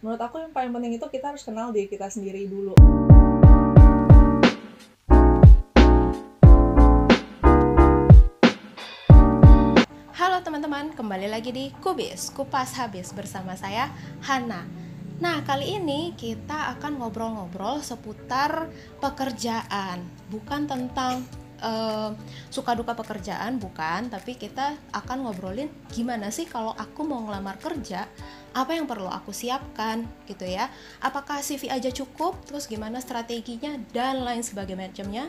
menurut aku yang paling penting itu kita harus kenal diri kita sendiri dulu Halo teman-teman, kembali lagi di Kubis, Kupas Habis bersama saya Hana. Nah, kali ini kita akan ngobrol-ngobrol seputar pekerjaan, bukan tentang uh, suka duka pekerjaan, bukan, tapi kita akan ngobrolin gimana sih kalau aku mau ngelamar kerja, apa yang perlu aku siapkan gitu ya. Apakah CV aja cukup, terus gimana strateginya dan lain sebagainya macamnya.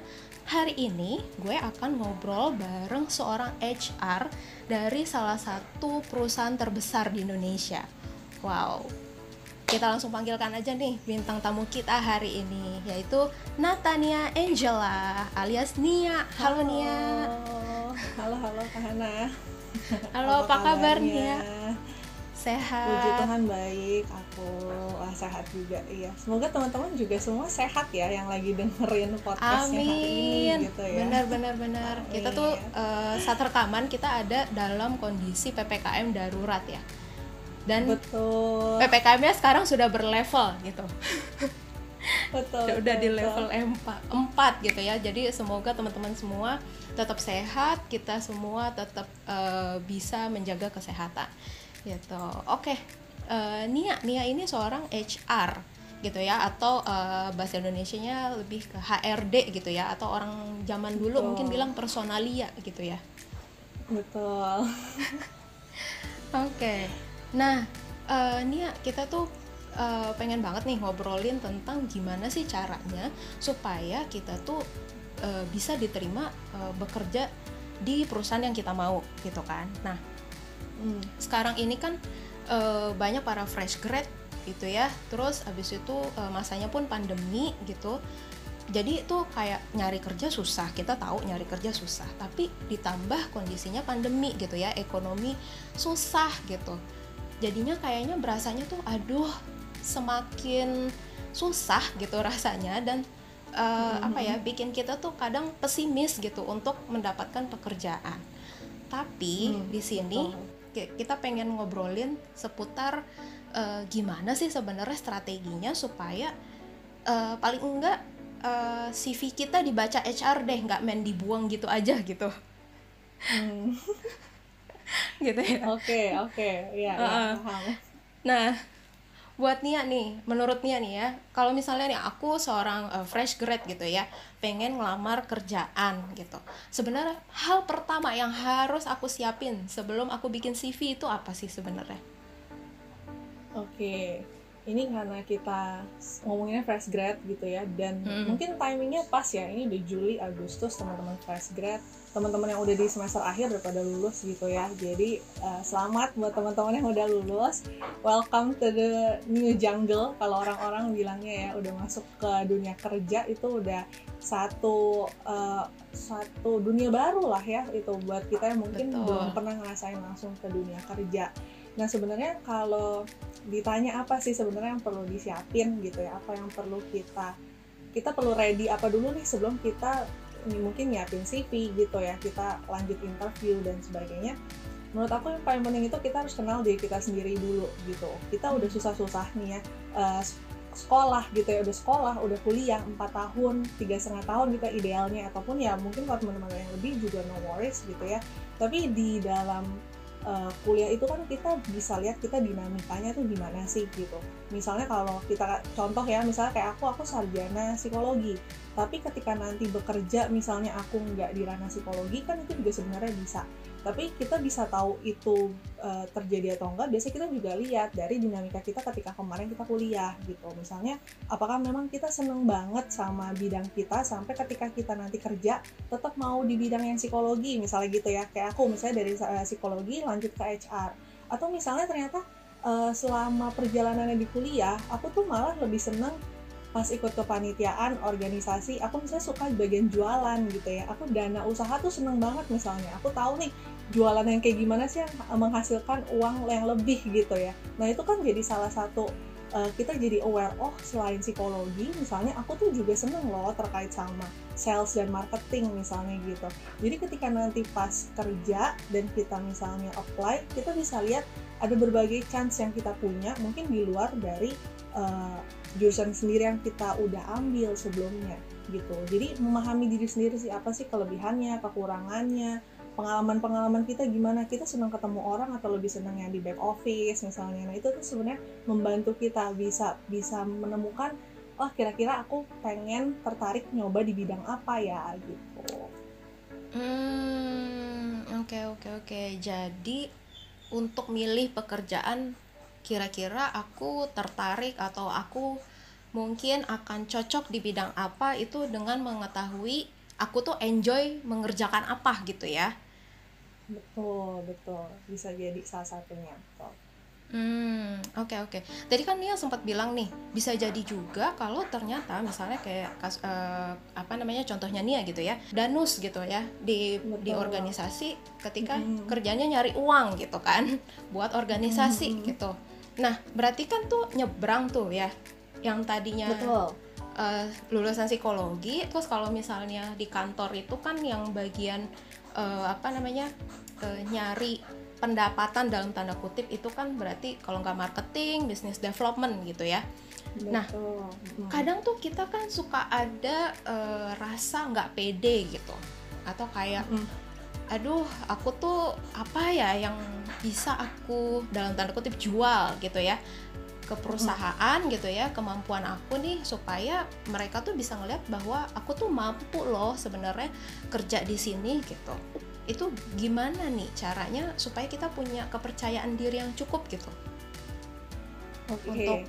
Hari ini gue akan ngobrol bareng seorang HR dari salah satu perusahaan terbesar di Indonesia. Wow, kita langsung panggilkan aja nih bintang tamu kita hari ini yaitu Natania Angela alias Nia. Halo, halo Nia. Halo halo Kak Hana. Halo apa, apa kabar Nia? Sehat. Puji Tuhan baik, aku wah, sehat juga iya. Semoga teman-teman juga semua sehat ya yang lagi dengerin podcastnya Amin. hari ini gitu ya. Benar benar benar. Kita tuh uh, saat rekaman kita ada dalam kondisi PPKM darurat ya dan betul ppkm-nya sekarang sudah berlevel gitu betul udah betul, di level empat 4 gitu ya jadi semoga teman-teman semua tetap sehat kita semua tetap uh, bisa menjaga kesehatan gitu oke okay. uh, Nia Nia ini seorang HR gitu ya atau uh, bahasa Indonesia-nya lebih ke HRD gitu ya atau orang zaman dulu betul. mungkin bilang personalia gitu ya betul oke okay. Nah, uh, Nia, kita tuh uh, pengen banget nih ngobrolin tentang gimana sih caranya supaya kita tuh uh, bisa diterima uh, bekerja di perusahaan yang kita mau gitu kan. Nah, hmm. sekarang ini kan uh, banyak para fresh grad gitu ya. Terus abis itu uh, masanya pun pandemi gitu. Jadi itu kayak nyari kerja susah, kita tahu nyari kerja susah, tapi ditambah kondisinya pandemi gitu ya, ekonomi susah gitu jadinya kayaknya berasanya tuh aduh semakin susah gitu rasanya dan uh, hmm. apa ya bikin kita tuh kadang pesimis gitu untuk mendapatkan pekerjaan tapi hmm, di sini betul. Kita pengen ngobrolin seputar uh, gimana sih sebenarnya strateginya supaya uh, paling enggak uh, CV kita dibaca HR deh nggak main dibuang gitu aja gitu. Hmm. gitu ya. Oke oke. Ya, uh, paham. Nah buat Nia nih menurut Nia nih ya kalau misalnya nih aku seorang uh, fresh grad gitu ya pengen ngelamar kerjaan gitu. Sebenarnya hal pertama yang harus aku siapin sebelum aku bikin CV itu apa sih sebenarnya? Oke ini karena kita ngomongnya fresh grad gitu ya dan hmm. mungkin timingnya pas ya ini di Juli Agustus teman-teman fresh grad teman-teman yang udah di semester akhir udah pada lulus gitu ya jadi uh, selamat buat teman-teman yang udah lulus welcome to the new jungle kalau orang-orang bilangnya ya udah masuk ke dunia kerja itu udah satu uh, satu dunia baru lah ya itu buat kita yang mungkin Betul. belum pernah ngerasain langsung ke dunia kerja nah sebenarnya kalau ditanya apa sih sebenarnya yang perlu disiapin gitu ya? Apa yang perlu kita kita perlu ready apa dulu nih sebelum kita mungkin nyiapin CV gitu ya? Kita lanjut interview dan sebagainya. Menurut aku yang paling penting itu kita harus kenal diri kita sendiri dulu gitu. Kita udah susah-susah nih ya uh, sekolah gitu ya udah sekolah udah kuliah 4 tahun tiga setengah tahun gitu idealnya. Ataupun ya mungkin kalau teman-teman yang lebih juga no worries gitu ya. Tapi di dalam uh, kuliah itu kan kita bisa lihat kita dinamikanya tuh gimana sih gitu. Misalnya kalau kita contoh ya misalnya kayak aku aku sarjana psikologi. Tapi ketika nanti bekerja misalnya aku nggak di ranah psikologi kan itu juga sebenarnya bisa tapi kita bisa tahu itu uh, terjadi atau enggak biasanya kita juga lihat dari dinamika kita ketika kemarin kita kuliah gitu. Misalnya apakah memang kita seneng banget sama bidang kita sampai ketika kita nanti kerja tetap mau di bidang yang psikologi misalnya gitu ya. Kayak aku misalnya dari uh, psikologi lanjut ke HR atau misalnya ternyata uh, selama perjalanannya di kuliah aku tuh malah lebih seneng pas ikut kepanitiaan organisasi aku misalnya suka bagian jualan gitu ya. Aku dana usaha tuh seneng banget misalnya. Aku tahu nih jualan yang kayak gimana sih yang menghasilkan uang yang lebih gitu ya. Nah itu kan jadi salah satu uh, kita jadi aware oh selain psikologi misalnya aku tuh juga seneng loh terkait sama sales dan marketing misalnya gitu. Jadi ketika nanti pas kerja dan kita misalnya apply kita bisa lihat ada berbagai chance yang kita punya mungkin di luar dari uh, jurusan sendiri yang kita udah ambil sebelumnya gitu. Jadi memahami diri sendiri sih apa sih kelebihannya kekurangannya pengalaman-pengalaman kita gimana. Kita senang ketemu orang atau lebih senang yang di back office misalnya. Nah itu tuh sebenarnya membantu kita bisa bisa menemukan oh kira-kira aku pengen tertarik nyoba di bidang apa ya? Gitu. Hmm oke okay, oke okay, oke. Okay. jadi untuk milih pekerjaan kira-kira aku tertarik atau aku mungkin akan cocok di bidang apa itu dengan mengetahui aku tuh enjoy mengerjakan apa gitu ya betul betul bisa jadi salah satunya betul Hmm, oke okay, oke. Okay. Tadi kan Nia sempat bilang nih, bisa jadi juga kalau ternyata misalnya kayak kas, uh, apa namanya contohnya Nia gitu ya, danus gitu ya di Betul. di organisasi ketika hmm. kerjanya nyari uang gitu kan, buat organisasi hmm. gitu. Nah, berarti kan tuh nyebrang tuh ya, yang tadinya Betul. Uh, lulusan psikologi, terus kalau misalnya di kantor itu kan yang bagian uh, apa namanya uh, nyari pendapatan dalam tanda kutip itu kan berarti kalau nggak marketing, business development gitu ya. Betul. Nah, kadang tuh kita kan suka ada uh, rasa nggak pede gitu, atau kayak, hmm. Aduh, aku tuh apa ya yang bisa aku dalam tanda kutip jual gitu ya ke perusahaan gitu ya kemampuan aku nih supaya mereka tuh bisa ngeliat bahwa aku tuh mampu loh sebenarnya kerja di sini gitu itu gimana nih caranya supaya kita punya kepercayaan diri yang cukup gitu okay. untuk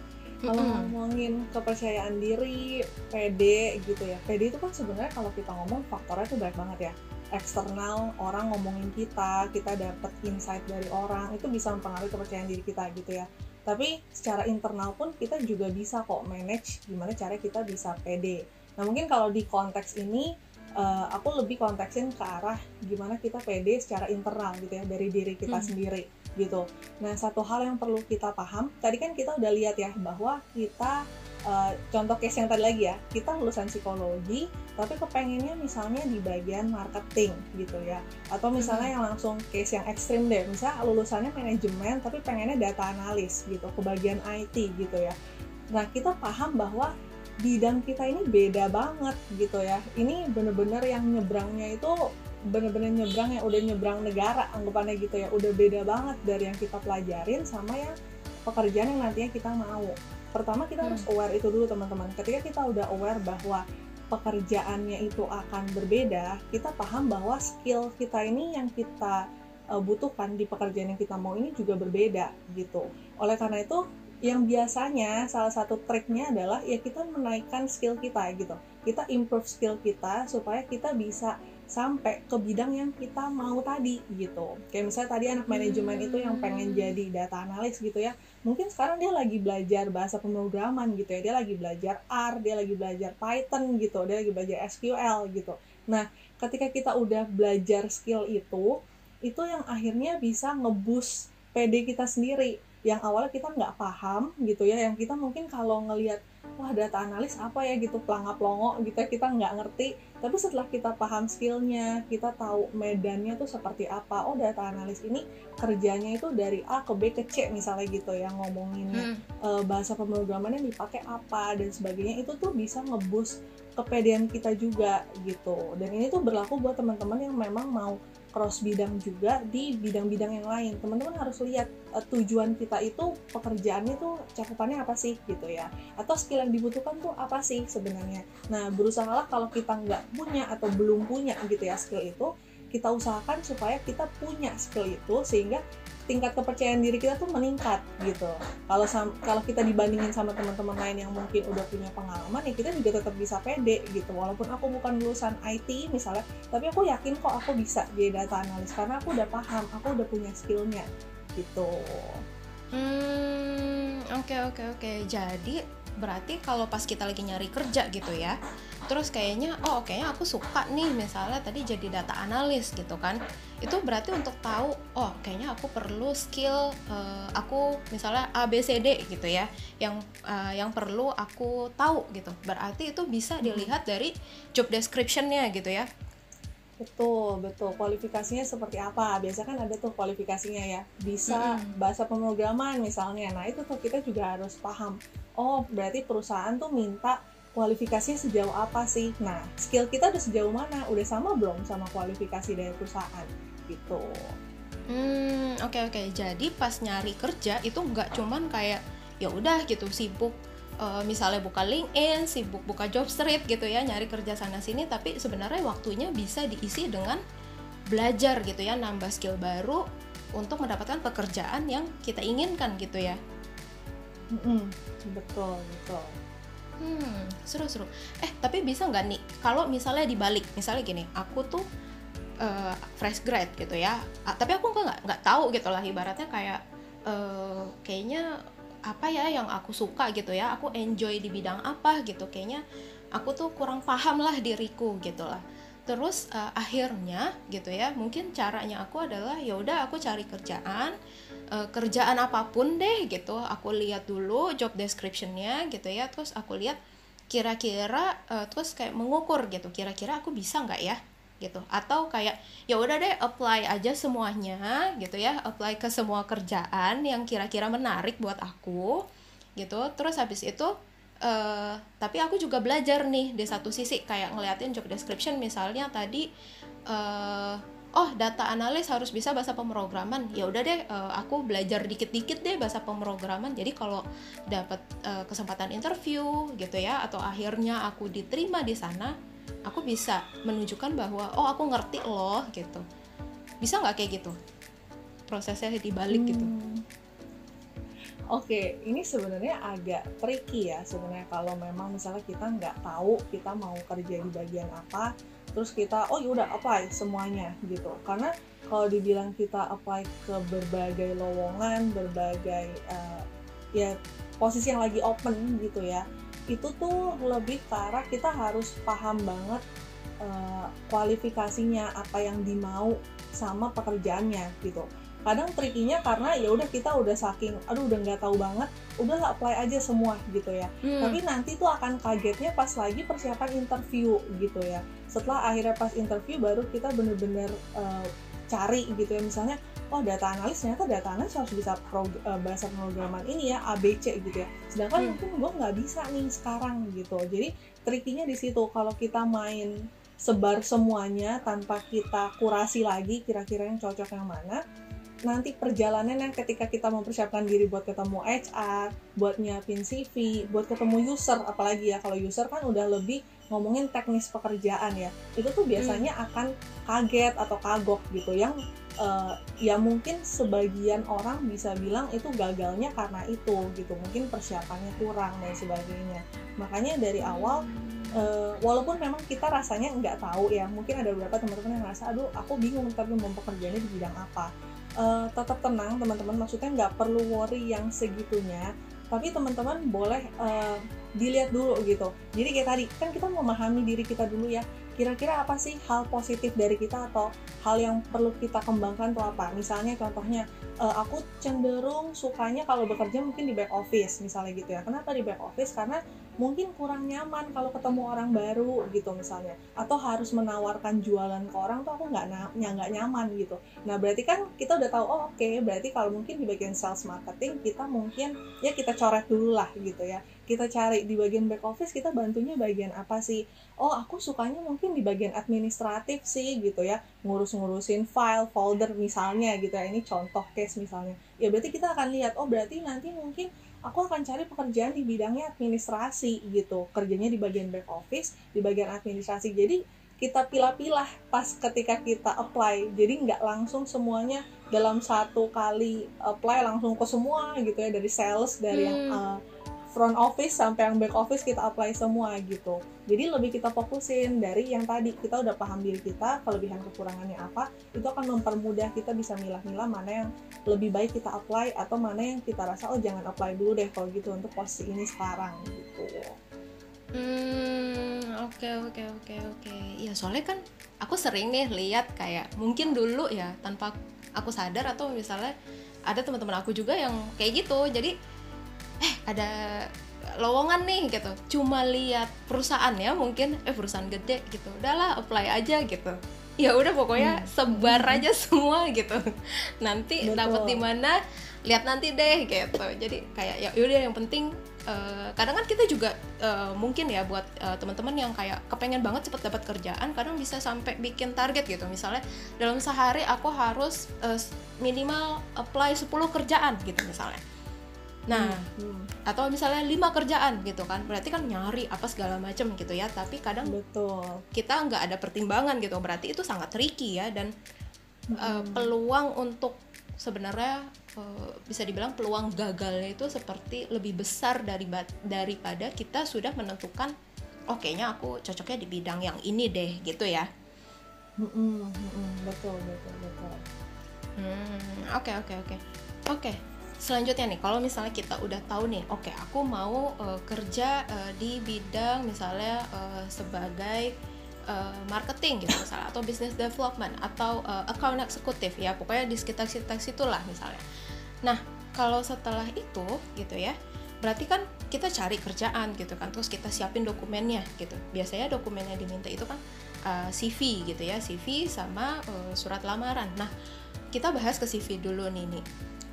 kalau mm -hmm. ngomongin kepercayaan diri, PD gitu ya. PD itu kan sebenarnya kalau kita ngomong faktornya itu banyak banget ya. Eksternal, orang ngomongin kita, kita dapat insight dari orang, itu bisa mempengaruhi kepercayaan diri kita gitu ya. Tapi secara internal pun kita juga bisa kok manage gimana cara kita bisa PD. Nah mungkin kalau di konteks ini uh, aku lebih konteksin ke arah gimana kita pede secara internal gitu ya dari diri kita hmm. sendiri gitu. Nah satu hal yang perlu kita paham, tadi kan kita udah lihat ya bahwa kita uh, contoh case yang tadi lagi ya, kita lulusan psikologi tapi kepengennya misalnya di bagian marketing gitu ya, atau misalnya hmm. yang langsung case yang ekstrim deh, misalnya lulusannya manajemen tapi pengennya data analis gitu, ke bagian IT gitu ya. Nah kita paham bahwa bidang kita ini beda banget gitu ya. Ini bener-bener yang nyebrangnya itu bener-bener nyebrang yang udah nyebrang negara anggapannya gitu ya. Udah beda banget dari yang kita pelajarin sama yang pekerjaan yang nantinya kita mau pertama kita hmm. harus aware itu dulu teman-teman. Ketika kita udah aware bahwa pekerjaannya itu akan berbeda kita paham bahwa skill kita ini yang kita uh, butuhkan di pekerjaan yang kita mau ini juga berbeda gitu. Oleh karena itu yang biasanya salah satu triknya adalah ya kita menaikkan skill kita gitu. Kita improve skill kita supaya kita bisa sampai ke bidang yang kita mau tadi gitu. Kayak misalnya tadi anak manajemen itu yang pengen hmm. jadi data analis gitu ya. Mungkin sekarang dia lagi belajar bahasa pemrograman gitu ya. Dia lagi belajar R dia lagi belajar Python gitu. Dia lagi belajar SQL gitu. Nah ketika kita udah belajar skill itu itu yang akhirnya bisa ngebus PD kita sendiri. Yang awalnya kita nggak paham gitu ya. Yang kita mungkin kalau ngelihat wah data analis apa ya gitu pelangap longo gitu ya, kita nggak ngerti tapi setelah kita paham skillnya kita tahu medannya tuh seperti apa oh data analis ini kerjanya itu dari A ke B ke C misalnya gitu ya ngomongin hmm. e, bahasa pemrograman yang dipakai apa dan sebagainya itu tuh bisa ngebus kepedean kita juga gitu dan ini tuh berlaku buat teman-teman yang memang mau cross bidang juga di bidang-bidang yang lain. Teman-teman harus lihat uh, tujuan kita itu pekerjaannya tuh cakupannya apa sih gitu ya. Atau skill yang dibutuhkan tuh apa sih sebenarnya. Nah, berusahalah kalau kita nggak punya atau belum punya gitu ya skill itu, kita usahakan supaya kita punya skill itu sehingga tingkat kepercayaan diri kita tuh meningkat gitu. Kalau kalau kita dibandingin sama teman-teman lain yang mungkin udah punya pengalaman ya kita juga tetap bisa pede gitu. Walaupun aku bukan lulusan IT misalnya, tapi aku yakin kok aku bisa jadi data analis karena aku udah paham, aku udah punya skillnya gitu. Hmm, oke okay, oke okay, oke. Okay. Jadi berarti kalau pas kita lagi nyari kerja gitu ya terus kayaknya oh kayaknya aku suka nih misalnya tadi jadi data analis gitu kan itu berarti untuk tahu oh kayaknya aku perlu skill uh, aku misalnya A B C D gitu ya yang uh, yang perlu aku tahu gitu berarti itu bisa hmm. dilihat dari job descriptionnya gitu ya Betul, betul. Kualifikasinya seperti apa? Biasa kan ada tuh kualifikasinya ya. Bisa bahasa pemrograman misalnya. Nah, itu tuh kita juga harus paham. Oh, berarti perusahaan tuh minta kualifikasinya sejauh apa sih? Nah, skill kita udah sejauh mana? Udah sama belum sama kualifikasi dari perusahaan? Gitu. Hmm, oke okay, oke. Okay. Jadi pas nyari kerja itu nggak cuman kayak ya udah gitu sibuk uh, misalnya buka LinkedIn, sibuk buka job street gitu ya, nyari kerja sana sini, tapi sebenarnya waktunya bisa diisi dengan belajar gitu ya, nambah skill baru untuk mendapatkan pekerjaan yang kita inginkan gitu ya. Mm-hmm. Betul betul. Hmm, seru seru. Eh tapi bisa nggak nih kalau misalnya dibalik, misalnya gini, aku tuh uh, fresh grad gitu ya, uh, tapi aku nggak nggak tahu gitu lah ibaratnya kayak uh, kayaknya apa ya yang aku suka gitu ya aku enjoy di bidang apa gitu kayaknya aku tuh kurang paham lah diriku gitu lah terus uh, akhirnya gitu ya mungkin caranya aku adalah ya udah aku cari kerjaan uh, kerjaan apa pun deh gitu. Aku lihat dulu job descriptionnya gitu ya. Terus aku lihat kira-kira uh, terus kayak mengukur gitu kira-kira aku bisa nggak ya gitu. Atau kayak ya udah deh apply aja semuanya gitu ya. Apply ke semua kerjaan yang kira-kira menarik buat aku gitu. Terus habis itu uh, tapi aku juga belajar nih di satu sisi kayak ngeliatin job description misalnya tadi uh, oh data analis harus bisa bahasa pemrograman ya udah deh uh, aku belajar dikit-dikit deh bahasa pemrograman jadi kalau dapat uh, kesempatan interview gitu ya atau akhirnya aku diterima di sana aku bisa menunjukkan bahwa oh aku ngerti loh gitu bisa nggak kayak gitu prosesnya dibalik gitu? hmm. gitu Oke, ini sebenarnya agak tricky ya sebenarnya kalau memang misalnya kita nggak tahu kita mau kerja di bagian apa, terus kita oh yaudah apply semuanya gitu. Karena kalau dibilang kita apply ke berbagai lowongan, berbagai uh, ya posisi yang lagi open gitu ya, itu tuh lebih ke arah kita harus paham banget uh, kualifikasinya apa yang dimau sama pekerjaannya gitu kadang trikinya karena ya udah kita udah saking aduh udah nggak tahu banget udah apply aja semua gitu ya. Hmm. tapi nanti tuh akan kagetnya pas lagi persiapan interview gitu ya. Setelah akhirnya pas interview baru kita bener-bener uh, cari gitu ya. Misalnya oh data analis ternyata data analis harus bisa pro, uh, bahasa pemrograman ini ya ABC gitu ya. Sedangkan hmm. mungkin gue nggak bisa nih sekarang gitu. Jadi trikinya di situ. Kalau kita main sebar semuanya tanpa kita kurasi lagi kira-kira yang cocok yang mana nanti perjalanannya ketika kita mempersiapkan diri buat ketemu HR, buat nyiapin CV, buat ketemu user, apalagi ya kalau user kan udah lebih ngomongin teknis pekerjaan ya, itu tuh biasanya hmm. akan kaget atau kagok gitu. Yang uh, ya mungkin sebagian orang bisa bilang itu gagalnya karena itu gitu mungkin persiapannya kurang dan sebagainya. Makanya dari awal uh, walaupun memang kita rasanya nggak tahu ya mungkin ada beberapa teman-teman yang ngerasa aduh aku bingung tapi mau pekerjaannya di bidang apa uh, tetap tenang teman-teman. Maksudnya nggak perlu worry yang segitunya. Tapi teman-teman boleh uh, dilihat dulu gitu. Jadi kayak tadi kan kita memahami diri kita dulu ya kira-kira apa sih hal positif dari kita atau hal yang perlu kita kembangkan tuh apa? Misalnya contohnya uh, aku cenderung sukanya kalau bekerja mungkin di back office misalnya gitu ya. Kenapa di back office? Karena mungkin kurang nyaman kalau ketemu orang baru gitu misalnya. Atau harus menawarkan jualan ke orang tuh aku nggak nggak nyaman gitu. Nah berarti kan kita udah tahu oh oke okay, berarti kalau mungkin di bagian sales marketing kita mungkin ya kita coret dulu lah gitu ya. Kita cari di bagian back office kita bantunya bagian apa sih oh aku sukanya mungkin di bagian administratif sih gitu ya. Ngurus-ngurusin file folder misalnya gitu ya. Ini contoh case misalnya. Ya berarti kita akan lihat oh berarti nanti mungkin aku akan cari pekerjaan di bidangnya administrasi gitu. Kerjanya di bagian back office di bagian administrasi. Jadi kita pilah-pilah pas ketika kita apply. Jadi nggak langsung semuanya dalam satu kali apply langsung ke semua gitu ya dari sales dari hmm. yang uh, front office sampai yang back office kita apply semua gitu. Jadi lebih kita fokusin dari yang tadi kita udah paham diri kita, kelebihan kekurangannya apa, itu akan mempermudah kita bisa milah-milah mana yang lebih baik kita apply atau mana yang kita rasa oh jangan apply dulu deh kalau gitu untuk posisi ini sekarang gitu. Hmm, oke okay, oke okay, oke okay, oke. Okay. Ya soalnya kan aku sering nih lihat kayak mungkin dulu ya tanpa aku sadar atau misalnya ada teman-teman aku juga yang kayak gitu. Jadi eh ada lowongan nih gitu. Cuma lihat perusahaannya mungkin eh perusahaan gede gitu. Udahlah apply aja gitu. Ya udah pokoknya hmm. sebar hmm. aja semua gitu. Nanti dapat di mana lihat nanti deh gitu. Jadi kayak ya udah yang penting uh, kadang kan kita juga uh, mungkin ya buat uh, teman-teman yang kayak kepengen banget cepet dapat kerjaan kadang bisa sampai bikin target gitu. Misalnya dalam sehari aku harus uh, minimal apply 10 kerjaan gitu misalnya Nah, hmm. atau misalnya lima kerjaan gitu kan, berarti kan nyari apa segala macam gitu ya. Tapi kadang betul kita nggak ada pertimbangan gitu, berarti itu sangat tricky ya dan hmm. uh, peluang untuk sebenarnya uh, bisa dibilang peluang gagalnya itu seperti lebih besar dari daripada kita sudah menentukan, oh kayaknya aku cocoknya di bidang yang ini deh gitu ya. Hmm, hmm, hmm, betul betul betul. Hmm, oke oke oke oke selanjutnya nih kalau misalnya kita udah tahu nih oke okay, aku mau uh, kerja uh, di bidang misalnya uh, sebagai marketing gitu misalnya atau business development atau uh, account eksekutif ya pokoknya di sekitar sekitar situlah misalnya. Nah kalau setelah itu gitu ya berarti kan kita cari kerjaan gitu kan terus kita siapin dokumennya gitu. Biasanya dokumen yang diminta itu kan uh, CV gitu ya CV sama uh, surat lamaran. Nah kita bahas ke CV dulu nih nih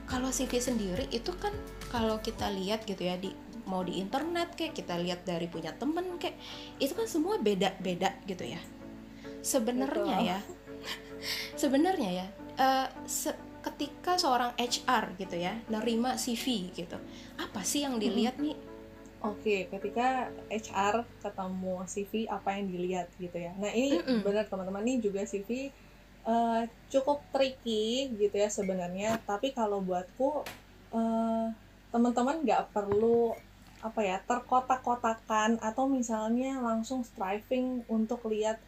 kalau CV sendiri itu kan kalau kita lihat gitu ya di mau di internet kayak kita lihat dari punya temen kayak itu kan semua beda-beda gitu ya. Sebenarnya ya sebenarnya ya uh, se ketika seorang HR gitu ya nerima CV gitu apa sih yang dilihat nih? Oke, ketika HR ketemu CV apa yang dilihat gitu ya. Nah ini mm -mm. benar teman-teman. Ini juga CV uh, cukup tricky gitu ya sebenarnya. Tapi kalau buatku uh, teman-teman nggak perlu apa ya terkotak-kotakan atau misalnya langsung striving untuk lihat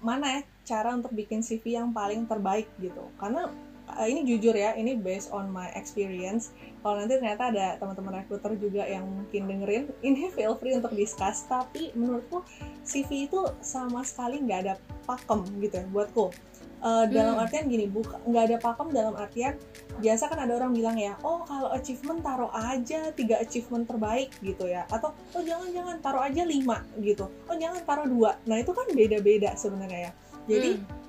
mana ya cara untuk bikin CV yang paling terbaik gitu. Karena uh, ini jujur ya ini based on my experience. Kalau nanti ternyata ada teman-teman recruiter juga yang mungkin dengerin ini feel free untuk discuss. Tapi menurutku CV itu sama sekali nggak ada pakem gitu ya buatku uh, dalam hmm. artian gini buka nggak ada pakem dalam artian biasa kan ada orang bilang ya oh kalau achievement taruh aja tiga achievement terbaik gitu ya. Atau oh jangan jangan taruh aja lima gitu. Oh jangan taruh dua. Nah itu kan beda beda sebenarnya ya. Jadi hmm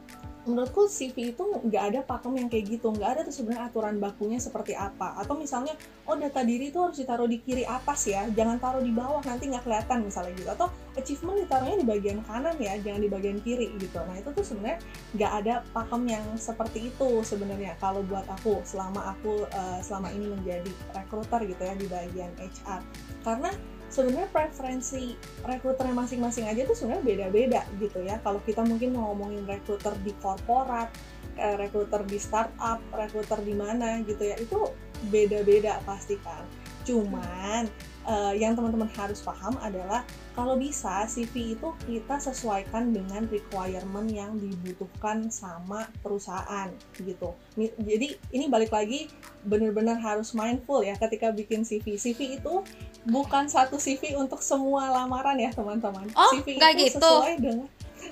menurutku CV itu nggak ada pakem yang kayak gitu. Nggak ada tuh sebenarnya aturan bakunya seperti apa. Atau misalnya oh data diri itu harus ditaruh di kiri atas ya. Jangan taruh di bawah nanti nggak kelihatan misalnya gitu. Atau achievement ditaruhnya di bagian kanan ya jangan di bagian kiri gitu. Nah itu tuh sebenarnya nggak ada pakem yang seperti itu sebenarnya. Kalau buat aku selama aku uh, selama ini menjadi recruiter gitu ya di bagian HR karena sebenarnya preferensi rekruternya masing-masing aja tuh sebenarnya beda-beda gitu ya. Kalau kita mungkin mau ngomongin rekruter di korporat eh, rekruter di startup rekruter di mana gitu ya itu beda-beda pasti kan. Cuman uh, yang teman-teman harus paham adalah kalau bisa CV itu kita sesuaikan dengan requirement yang dibutuhkan sama perusahaan gitu. Jadi ini balik lagi benar-benar harus mindful ya ketika bikin CV. CV itu bukan satu CV untuk semua lamaran ya teman-teman. Oh, CV itu gitu. sesuai dengan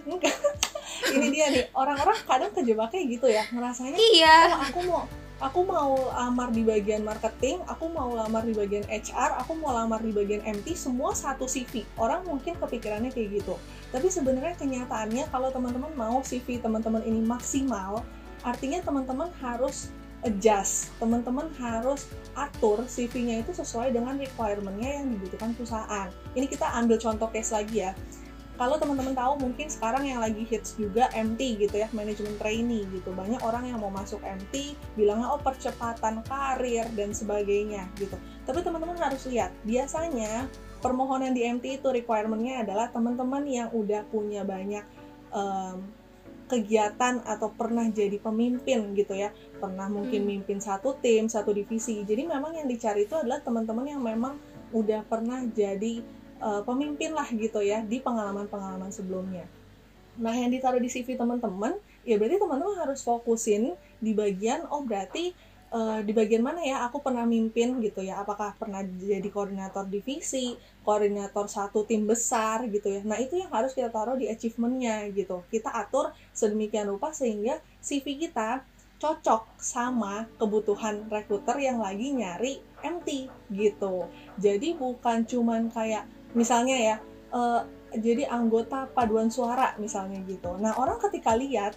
enggak. ini dia nih orang-orang kadang kejebaknya gitu ya ngerasanya iya. oh aku mau aku mau lamar di bagian marketing, aku mau lamar di bagian HR, aku mau lamar di bagian MT, semua satu CV. Orang mungkin kepikirannya kayak gitu. Tapi sebenarnya kenyataannya kalau teman-teman mau CV teman-teman ini maksimal, artinya teman-teman harus adjust, teman-teman harus atur CV-nya itu sesuai dengan requirement-nya yang dibutuhkan perusahaan. Ini kita ambil contoh case lagi ya kalau teman-teman tahu mungkin sekarang yang lagi hits juga MT gitu ya manajemen trainee gitu. Banyak orang yang mau masuk MT bilangnya oh percepatan karir dan sebagainya gitu. Tapi teman-teman harus lihat biasanya permohonan di MT itu requirementnya adalah teman-teman yang udah punya banyak um, kegiatan atau pernah jadi pemimpin gitu ya. Pernah mungkin hmm. mimpin satu tim satu divisi. Jadi memang yang dicari itu adalah teman-teman yang memang udah pernah jadi uh, pemimpin lah gitu ya di pengalaman-pengalaman sebelumnya. Nah, yang ditaruh di CV teman-teman, ya berarti teman-teman harus fokusin di bagian oh berarti uh, di bagian mana ya aku pernah mimpin gitu ya apakah pernah jadi koordinator divisi koordinator satu tim besar gitu ya nah itu yang harus kita taruh di achievementnya gitu kita atur sedemikian rupa sehingga CV kita cocok sama kebutuhan rekruter yang lagi nyari MT gitu. Jadi bukan cuman kayak misalnya ya uh, jadi anggota paduan suara misalnya gitu. Nah, orang ketika lihat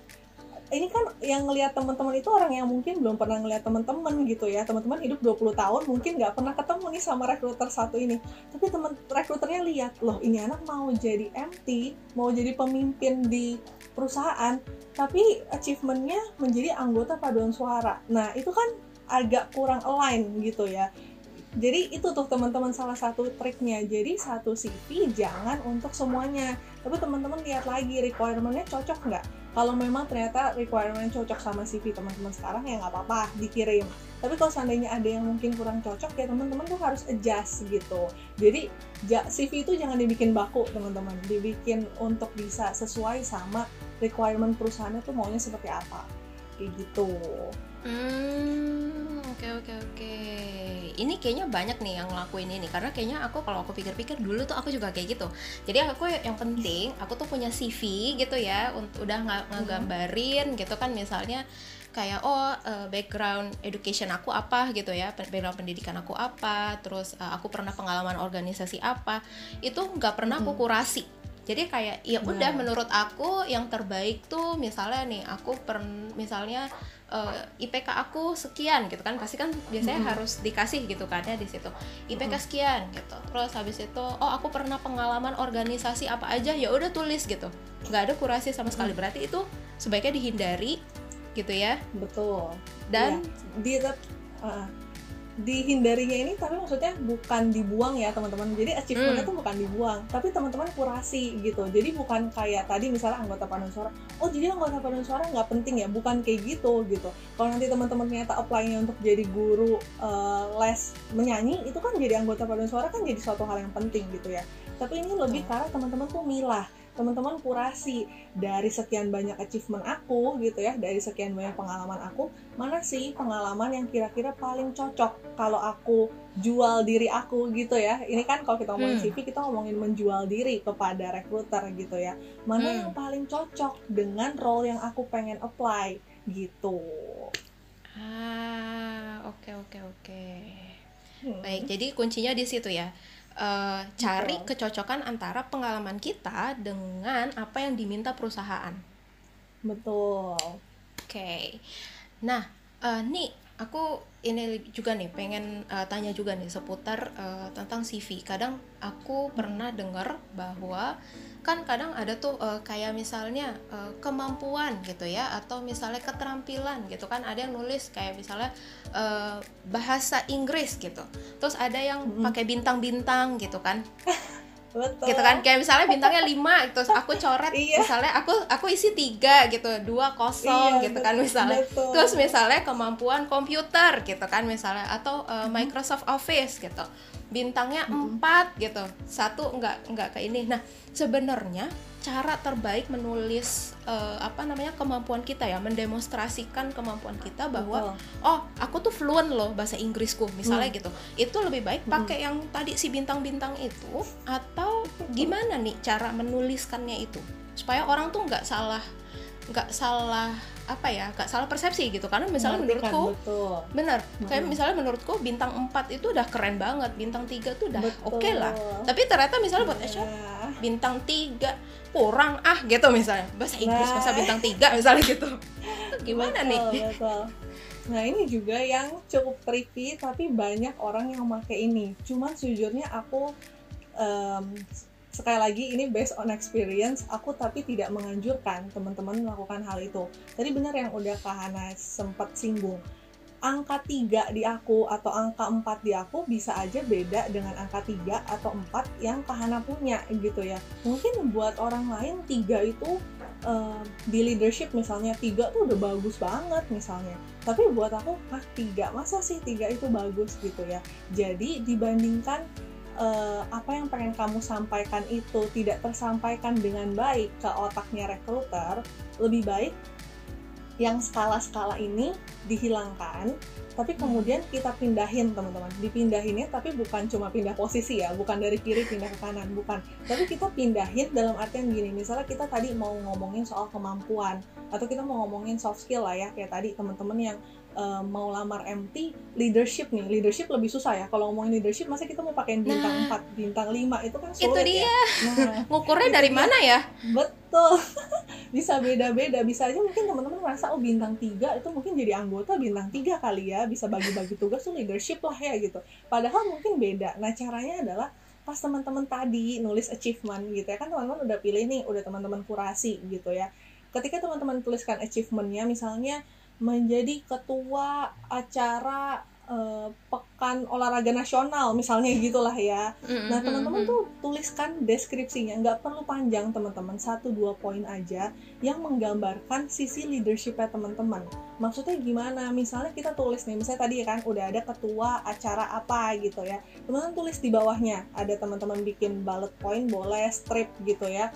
ini kan yang ngelihat teman-teman itu orang yang mungkin belum pernah ngelihat teman-teman gitu ya. Teman-teman hidup 20 tahun mungkin nggak pernah ketemu nih sama rekruter satu ini. Tapi teman rekruternya lihat loh ini anak mau jadi MT mau jadi pemimpin di perusahaan tapi achievementnya menjadi anggota paduan suara. Nah itu kan agak kurang align gitu ya jadi itu tuh teman-teman salah satu triknya. Jadi satu CV jangan untuk semuanya. Tapi teman-teman lihat lagi requirementnya cocok nggak? Kalau memang ternyata requirement cocok sama CV teman-teman sekarang ya nggak apa-apa dikirim. Tapi kalau seandainya ada yang mungkin kurang cocok ya teman-teman tuh harus adjust gitu. Jadi CV itu jangan dibikin baku teman-teman. Dibikin untuk bisa sesuai sama requirement perusahaannya tuh maunya seperti apa. Kayak gitu Hmm, oke okay, oke okay, oke. Okay. Ini kayaknya banyak nih yang ngelakuin ini karena kayaknya aku kalau aku pikir-pikir dulu tuh aku juga kayak gitu. Jadi aku yang penting aku tuh punya CV gitu ya, udah nggak mm-hmm. ngegambarin gitu kan misalnya kayak oh uh, background education aku apa gitu ya background pendidikan aku apa terus uh, aku pernah pengalaman organisasi apa itu nggak pernah aku mm-hmm. kurasi jadi kayak ya udah nah. menurut aku yang terbaik tuh misalnya nih aku per misalnya uh, eh, IPK aku sekian gitu kan pasti kan biasanya mm -hmm. harus dikasih gitu kan ya di situ. IPK sekian gitu. Terus habis itu oh aku pernah pengalaman organisasi apa aja ya udah tulis gitu. Nggak ada kurasi sama sekali. Berarti itu sebaiknya dihindari gitu ya. Betul. Dan ya, di uh, dihindarinya ini tapi maksudnya bukan dibuang ya teman-teman. Jadi achievementnya hmm. tuh bukan dibuang tapi teman-teman kurasi gitu. Jadi bukan kayak tadi misalnya anggota paduan suara oh jadi anggota paduan suara nggak penting ya? Bukan kayak gitu gitu. Kalau nanti teman-teman ternyata apply-nya untuk jadi guru uh, les menyanyi itu kan jadi anggota paduan suara kan jadi suatu hal yang penting gitu ya. Tapi ini lebih karena teman-teman tuh milah teman-teman kurasi dari sekian banyak achievement aku gitu ya dari sekian banyak pengalaman aku mana sih pengalaman yang kira-kira paling cocok kalau aku jual diri aku gitu ya ini kan kalau kita ngomongin hmm. CV kita ngomongin menjual diri kepada recruiter gitu ya mana hmm. yang paling cocok dengan role yang aku pengen apply gitu ah oke okay, oke okay, oke okay. hmm. baik jadi kuncinya di situ ya uh, cari Betul. kecocokan antara pengalaman kita dengan apa yang diminta perusahaan. Betul. Oke. Okay. Nah, uh, nih aku ini juga nih pengen uh, tanya juga nih seputar uh, tentang CV. Kadang aku pernah dengar bahwa kan kadang ada tuh uh, kayak misalnya uh, kemampuan gitu ya atau misalnya keterampilan gitu kan. Ada yang nulis kayak misalnya uh, bahasa Inggris gitu. Terus ada yang pakai bintang-bintang gitu kan Betul. gitu kan kayak misalnya bintangnya lima terus aku coret iya. misalnya aku aku isi tiga gitu dua kosong iya, gitu kan misalnya betul. terus misalnya kemampuan komputer gitu kan misalnya atau uh, Microsoft Office gitu bintangnya empat gitu satu nggak nggak ke ini nah sebenarnya cara terbaik menulis uh, apa namanya kemampuan kita ya mendemonstrasikan kemampuan kita bahwa Betul. oh aku tuh fluent loh bahasa Inggrisku misalnya hmm. gitu itu lebih baik hmm. pakai hmm. yang tadi si bintang-bintang itu atau gimana nih cara menuliskannya itu supaya orang tuh nggak salah nggak salah apa ya gak salah persepsi gitu karena misalnya Mengertikan, menurutku betul. bener hmm. kayak misalnya menurutku bintang 4 itu udah keren banget bintang tiga tuh udah oke okay lah tapi ternyata misalnya buat HR nah. bintang tiga kurang ah gitu misalnya bahasa Inggris nah. masa bintang tiga misalnya gitu gimana betul, nih betul. Nah ini juga yang cukup tricky tapi banyak orang yang pakai ini. Cuman sejujurnya aku um, sekali lagi ini based on experience aku tapi tidak menganjurkan teman-teman melakukan hal itu. Tadi benar yang udah Kak Hana sempat singgung. Angka 3 di aku atau angka 4 di aku bisa aja beda dengan angka 3 atau 4 yang Kak Hana punya gitu ya. Mungkin buat orang lain 3 itu uh, di leadership misalnya 3 tuh udah bagus banget misalnya. Tapi buat aku ah 3 masa sih 3 itu bagus? gitu ya. Jadi dibandingkan uh, apa yang pengen kamu sampaikan itu tidak tersampaikan dengan baik ke otaknya recruiter, lebih baik yang skala-skala ini dihilangkan tapi kemudian kita pindahin teman-teman. Dipindahinnya tapi bukan cuma pindah posisi ya bukan dari kiri pindah ke kanan bukan. Tapi kita pindahin dalam artian gini misalnya kita tadi mau ngomongin soal kemampuan atau kita mau ngomongin soft skill lah ya kayak tadi teman-teman yang uh, mau lamar MT leadership nih. Leadership lebih susah ya. Kalau ngomongin leadership masa kita mau pakai bintang nah, 4 bintang 5 itu kan sulit itu dia. Ya. nah, ngukurnya dari dia. mana ya? Betul. Bisa beda-beda. Bisa aja mungkin teman-teman merasa oh bintang 3 itu mungkin jadi anggota bintang 3 kali ya bisa bagi-bagi tugas tuh leadership lah ya gitu. Padahal mungkin beda. Nah caranya adalah pas teman-teman tadi nulis achievement gitu ya. Kan teman-teman udah pilih nih udah teman-teman kurasi gitu ya. Ketika teman-teman tuliskan achievementnya misalnya menjadi ketua acara uh, pekan olahraga nasional misalnya gitulah ya. Nah teman-teman tuh tuliskan deskripsinya, nggak perlu panjang teman-teman, satu dua poin aja yang menggambarkan sisi leadershipnya teman-teman. Maksudnya gimana? Misalnya kita tulis nih, misalnya tadi kan udah ada ketua acara apa gitu ya, teman-teman tulis di bawahnya. Ada teman-teman bikin bullet point, boleh strip gitu ya.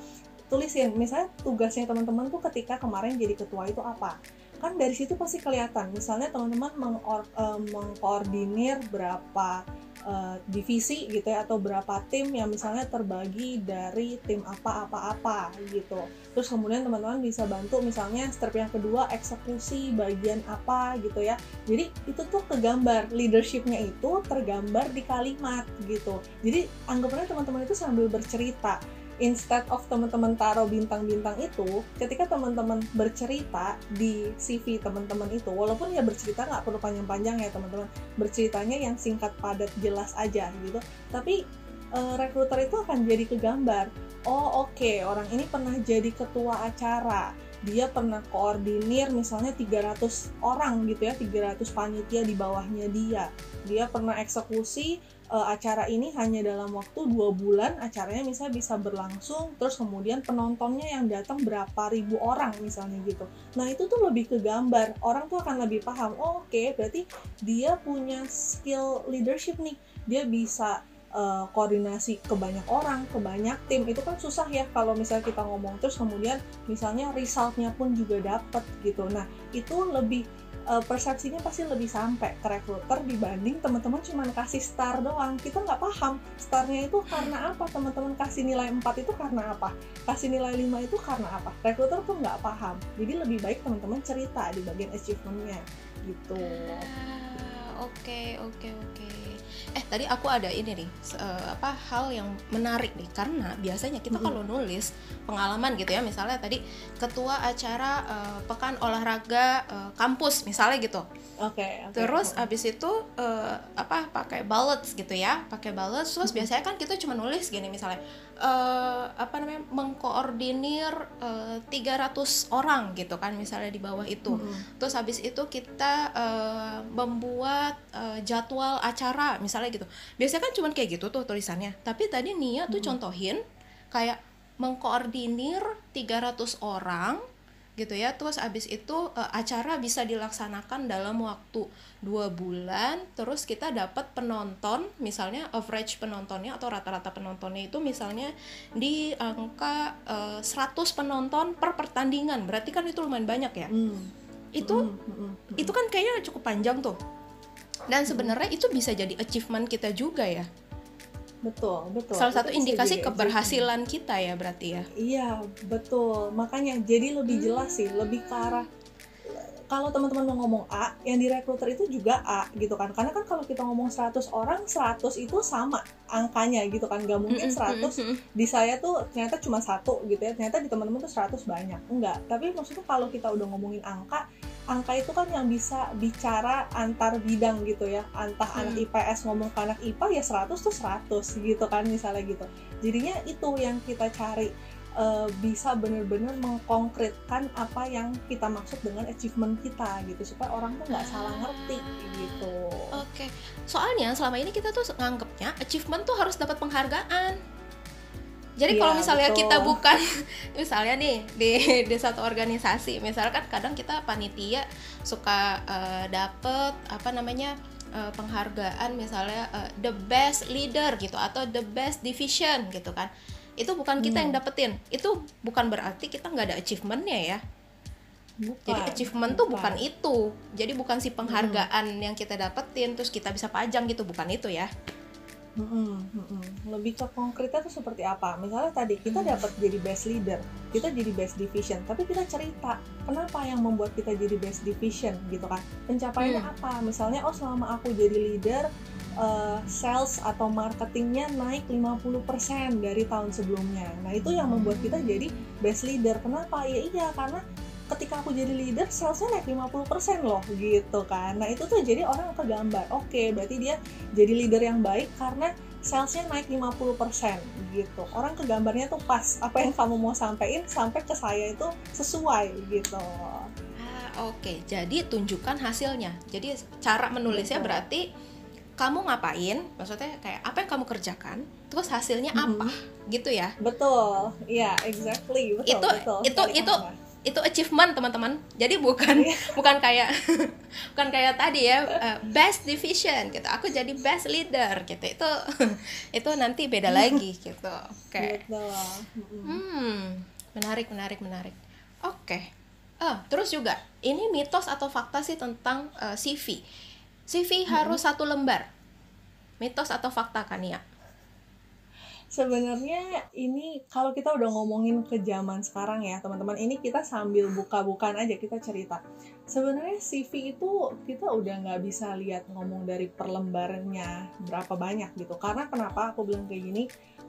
Tulisin, misalnya tugasnya teman-teman tuh ketika kemarin jadi ketua itu apa kan dari situ pasti kelihatan. Misalnya teman-teman uh, mengkoordinir berapa uh, divisi gitu ya atau berapa tim yang misalnya terbagi dari tim apa-apa-apa gitu. Terus kemudian teman-teman bisa bantu misalnya step yang kedua eksekusi bagian apa gitu ya. Jadi itu tuh kegambar leadershipnya itu tergambar di kalimat gitu. Jadi anggapannya teman-teman itu sambil bercerita instead of teman-teman taruh bintang-bintang itu ketika teman-teman bercerita di CV teman-teman itu walaupun ya bercerita nggak perlu panjang-panjang ya teman-teman berceritanya yang singkat padat jelas aja gitu. Tapi uh, rekruter itu akan jadi kegambar oh oke okay, orang ini pernah jadi ketua acara dia pernah koordinir misalnya 300 orang gitu ya 300 panitia di bawahnya dia. Dia pernah eksekusi uh, acara ini hanya dalam waktu dua bulan acaranya misalnya bisa berlangsung terus kemudian penontonnya yang datang berapa ribu orang misalnya gitu. Nah itu tuh lebih ke gambar. Orang tuh akan lebih paham oh, oke okay, berarti dia punya skill leadership nih. Dia bisa uh, koordinasi ke banyak orang ke banyak tim itu kan susah ya kalau misalnya kita ngomong terus kemudian misalnya resultnya pun juga dapet gitu. Nah itu lebih uh, persepsinya pasti lebih sampai ke recruiter dibanding teman-teman cuma kasih star doang. Kita nggak paham starnya itu karena apa teman-teman kasih nilai 4 itu karena apa kasih nilai 5 itu karena apa. Recruiter tuh nggak paham. Jadi lebih baik teman-teman cerita di bagian achievementnya gitu. Ah, oke oke oke eh tadi aku ada ini nih uh, apa hal yang menarik nih. Karena biasanya kita kalau nulis pengalaman gitu ya misalnya tadi ketua acara uh, pekan olahraga uh, kampus misalnya gitu. Oke okay, okay. terus abis itu uh, apa pakai bullets gitu ya pakai bullets terus biasanya kan kita cuma nulis gini misalnya uh, apa namanya mengkoordinir uh, 300 orang gitu kan misalnya di bawah itu. Mm -hmm. Terus habis itu kita uh, membuat uh, jadwal acara misalnya gitu. Biasanya kan cuma kayak gitu tuh tulisannya. Tapi tadi Nia tuh mm -hmm. contohin kayak mengkoordinir 300 orang gitu ya. Terus abis itu uh, acara bisa dilaksanakan dalam waktu dua bulan. Terus kita dapat penonton misalnya average penontonnya atau rata-rata penontonnya itu misalnya di angka uh, eh, 100 penonton per pertandingan. Berarti kan itu lumayan banyak ya? Hmm. itu hmm, hmm, hmm. itu kan kayaknya cukup panjang tuh. Dan sebenarnya itu bisa jadi achievement kita juga ya betul betul. Salah satu indikasi keberhasilan kita ya berarti ya? Iya betul. Makanya jadi lebih jelas sih lebih ke arah kalau teman-teman mau ngomong A, yang di recruiter itu juga A gitu kan. Karena kan kalau kita ngomong 100 orang, 100 itu sama angkanya gitu kan. Gak mungkin 100 di saya tuh ternyata cuma satu gitu ya. Ternyata di teman-teman tuh 100 banyak. Enggak. Tapi maksudnya kalau kita udah ngomongin angka, angka itu kan yang bisa bicara antar bidang gitu ya antah hmm. anak IPS ngomong ke anak IPA ya 100 tuh 100 gitu kan misalnya gitu jadinya itu yang kita cari uh, bisa benar-benar mengkonkretkan apa yang kita maksud dengan achievement kita gitu supaya orang tuh nggak salah ngerti gitu oke okay. soalnya selama ini kita tuh nganggapnya achievement tuh harus dapat penghargaan jadi ya, kalau misalnya betul. kita bukan misalnya nih di di satu organisasi, misalkan kadang kita panitia suka uh, dapet apa namanya uh, penghargaan misalnya uh, the best leader gitu atau the best division gitu kan itu bukan kita hmm. yang dapetin itu bukan berarti kita nggak ada achievementnya ya bukan, jadi achievement bukan. tuh bukan itu jadi bukan si penghargaan hmm. yang kita dapetin terus kita bisa pajang gitu bukan itu ya Hmm, hmm, Lebih ke konkretnya tuh seperti apa? Misalnya tadi kita hmm. dapat jadi best leader, kita jadi best division, tapi kita cerita kenapa yang membuat kita jadi best division gitu kan? Pencapaiannya hmm. apa? Misalnya oh selama aku jadi leader, uh, sales atau marketingnya naik 50% dari tahun sebelumnya. Nah itu yang membuat kita jadi best leader. Kenapa? Ya iya karena ketika aku jadi leader salesnya naik 50% loh gitu kan nah itu tuh jadi orang kegambar oke okay, berarti dia jadi leader yang baik karena salesnya naik 50% gitu orang kegambarnya tuh pas apa yang kamu mau sampaikan sampai ke saya itu sesuai gitu ah, oke okay. jadi tunjukkan hasilnya jadi cara menulisnya Betul. berarti kamu ngapain maksudnya kayak apa yang kamu kerjakan terus hasilnya apa mm -hmm. gitu ya. Betul. Iya yeah, exactly. Betul itu betul, itu itu itu achievement teman-teman. Jadi bukan iya. bukan kayak bukan kayak tadi ya uh, best division gitu. Aku jadi best leader gitu. Itu itu nanti beda lagi gitu. Oke okay. hmm. Menarik menarik menarik. Oke. Okay. oh, terus juga ini mitos atau fakta sih tentang uh, eh, CV CV harus satu lembar. Mitos atau fakta kan ya sebenarnya ini kalau kita udah ngomongin ke zaman sekarang ya teman-teman ini kita sambil buka-bukaan aja kita cerita. Sebenarnya CV itu kita udah nggak bisa lihat ngomong dari perlembarannya berapa banyak gitu. Karena kenapa aku bilang kayak gini?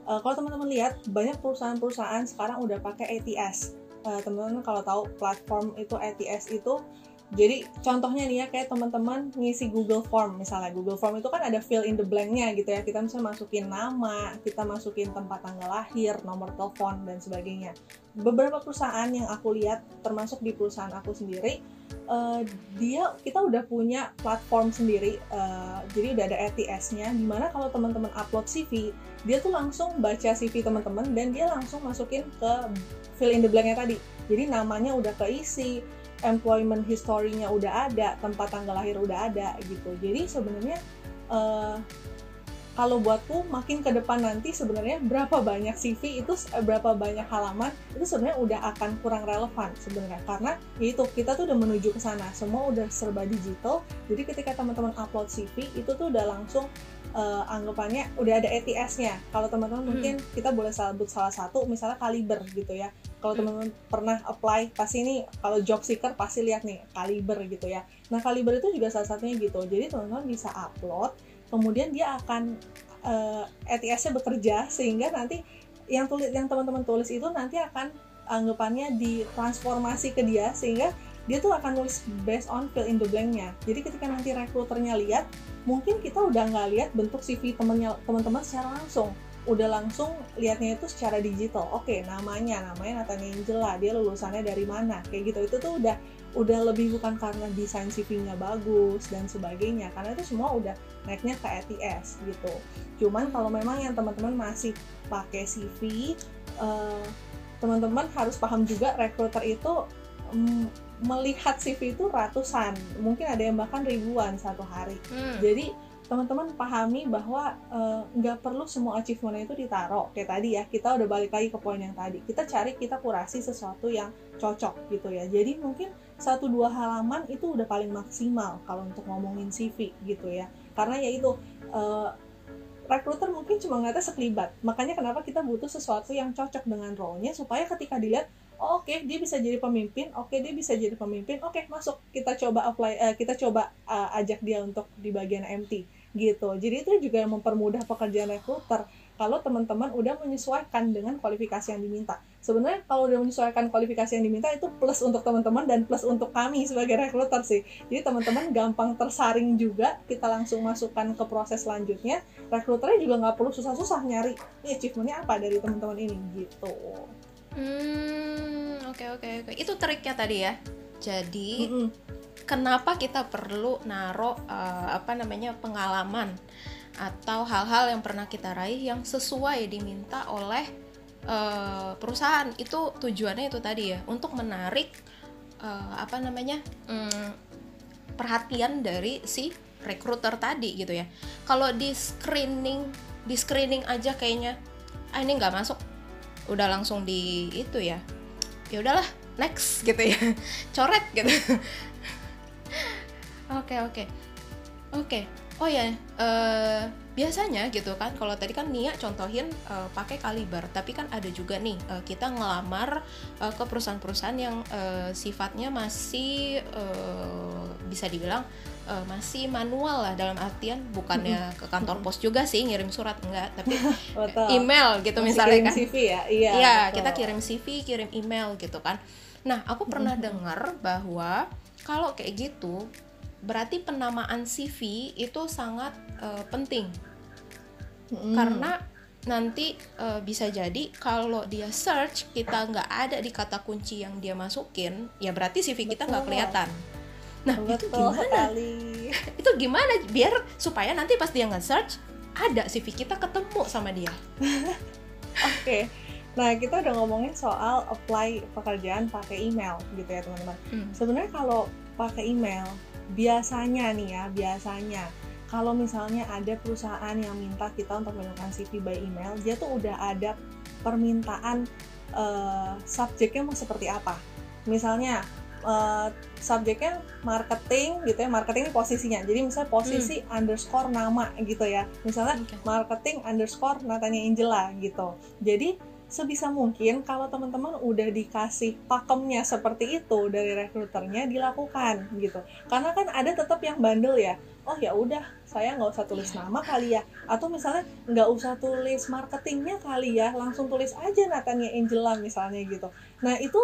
Uh, kalau teman-teman lihat banyak perusahaan-perusahaan sekarang udah pakai ATS uh, eh, teman-teman kalau tahu platform itu ATS itu jadi contohnya nih ya kayak teman-teman ngisi Google Form. Misalnya Google Form itu kan ada fill in the blank-nya gitu ya. Kita bisa masukin nama kita masukin tempat tanggal lahir nomor telepon dan sebagainya. Beberapa perusahaan yang aku lihat termasuk di perusahaan aku sendiri uh, dia kita udah punya platform sendiri uh, jadi udah ada ATS-nya di mana kalau teman-teman upload CV dia tuh langsung baca CV teman-teman dan dia langsung masukin ke fill in the blank-nya tadi. Jadi namanya udah keisi employment history-nya udah ada, tempat tanggal lahir udah ada gitu. Jadi sebenarnya uh, kalau buatku makin ke depan nanti sebenarnya berapa banyak CV itu eh, berapa banyak halaman itu sebenarnya udah akan kurang relevan sebenarnya karena itu kita tuh udah menuju ke sana semua udah serba digital jadi ketika teman-teman upload CV itu tuh udah langsung uh, anggapannya udah ada ATS-nya. Kalau teman-teman hmm. mungkin kita boleh sebut salah satu misalnya kaliber gitu ya. Kalau hmm. teman-teman pernah apply pasti ini kalau job seeker pasti lihat nih kaliber gitu ya. Nah, kaliber itu juga salah satunya gitu. Jadi teman-teman bisa upload, kemudian dia akan uh, eh, ATS-nya bekerja sehingga nanti yang tulis yang teman-teman tulis itu nanti akan anggapannya ditransformasi ke dia sehingga dia tuh akan nulis based on fill in the blank-nya. Jadi ketika nanti rekruternya lihat, mungkin kita udah nggak lihat bentuk CV teman-teman secara langsung. Udah langsung lihatnya itu secara digital. Oke, namanya, namanya Nathan Angela, dia lulusannya dari mana, kayak gitu. Itu tuh udah udah lebih bukan karena desain CV-nya bagus dan sebagainya, karena itu semua udah naiknya ke ATS gitu. Cuman kalau memang yang teman-teman masih pakai CV, uh, eh, teman-teman harus paham juga rekruter itu um, melihat CV itu ratusan, mungkin ada yang bahkan ribuan satu hari. Hmm. Jadi teman-teman pahami bahwa eh, nggak uh, perlu semua achievement itu ditaruh. Kayak tadi ya kita udah balik lagi ke poin yang tadi. Kita cari kita kurasi sesuatu yang cocok gitu ya. Jadi mungkin satu dua halaman itu udah paling maksimal kalau untuk ngomongin CV gitu ya. Karena ya itu uh, recruiter mungkin cuma ngeliatnya sekelibat. Makanya kenapa kita butuh sesuatu yang cocok dengan role-nya supaya ketika dilihat oh, oke okay, dia bisa jadi pemimpin oke okay, dia bisa jadi pemimpin oke okay, masuk kita coba apply uh, kita coba uh, ajak dia untuk di bagian MT gitu jadi itu juga mempermudah pekerjaan recruiter kalau teman-teman udah menyesuaikan dengan kualifikasi yang diminta sebenarnya kalau udah menyesuaikan kualifikasi yang diminta itu plus untuk teman-teman dan plus untuk kami sebagai recruiter sih jadi teman-teman gampang tersaring juga kita langsung masukkan ke proses selanjutnya recruiternya juga nggak perlu susah-susah nyari ini achievementnya apa dari teman-teman ini gitu Hmm, oke okay, oke okay, oke. Okay. Itu triknya tadi ya. Jadi mm -hmm. Kenapa kita perlu naruh uh, apa namanya pengalaman atau hal-hal yang pernah kita raih yang sesuai diminta oleh uh, perusahaan? Itu tujuannya itu tadi ya untuk menarik uh, apa namanya um, perhatian dari si recruiter tadi gitu ya. Kalau di screening di screening aja kayaknya ah ini nggak masuk. Udah langsung di itu ya ya udahlah next gitu ya. Coret gitu oke oke. Oke. Oh ya uh, biasanya gitu kan kalau tadi kan Nia contohin uh, pakai kaliber tapi kan ada juga nih uh, kita ngelamar uh, ke perusahaan-perusahaan yang uh, sifatnya masih uh, bisa dibilang uh, masih manual lah dalam artian bukannya ke kantor pos juga sih ngirim surat enggak tapi email gitu masih misalnya kan. CV ya? Iya iya kita kirim CV kirim email gitu kan. Nah aku pernah dengar bahwa kalau kayak gitu berarti penamaan CV itu sangat uh, penting hmm. karena nanti uh, bisa jadi kalau dia search kita nggak ada di kata kunci yang dia masukin ya berarti CV kita nggak kelihatan nah Betul itu gimana sekali. itu gimana biar supaya nanti pas dia nggak search ada CV kita ketemu sama dia oke okay. Nah, kita udah ngomongin soal apply pekerjaan pakai email gitu ya, teman-teman. Hmm. Sebenarnya kalau pakai email, biasanya nih ya biasanya. Kalau misalnya ada perusahaan yang minta kita untuk melakukan CV by email dia tuh udah ada permintaan uh, subjeknya mau seperti apa. Misalnya uh, subjeknya marketing gitu ya marketing ini posisinya. Jadi misalnya posisi hmm. underscore nama gitu ya. Misalnya okay. marketing underscore Natanya Angela gitu. Jadi sebisa mungkin kalau teman-teman udah dikasih pakemnya seperti itu dari rekruternya dilakukan gitu. Karena kan ada tetap yang bandel ya. Oh ya udah saya nggak usah tulis nama kali ya. Atau misalnya nggak usah tulis marketingnya kali ya langsung tulis aja Natanya Angela misalnya gitu. Nah itu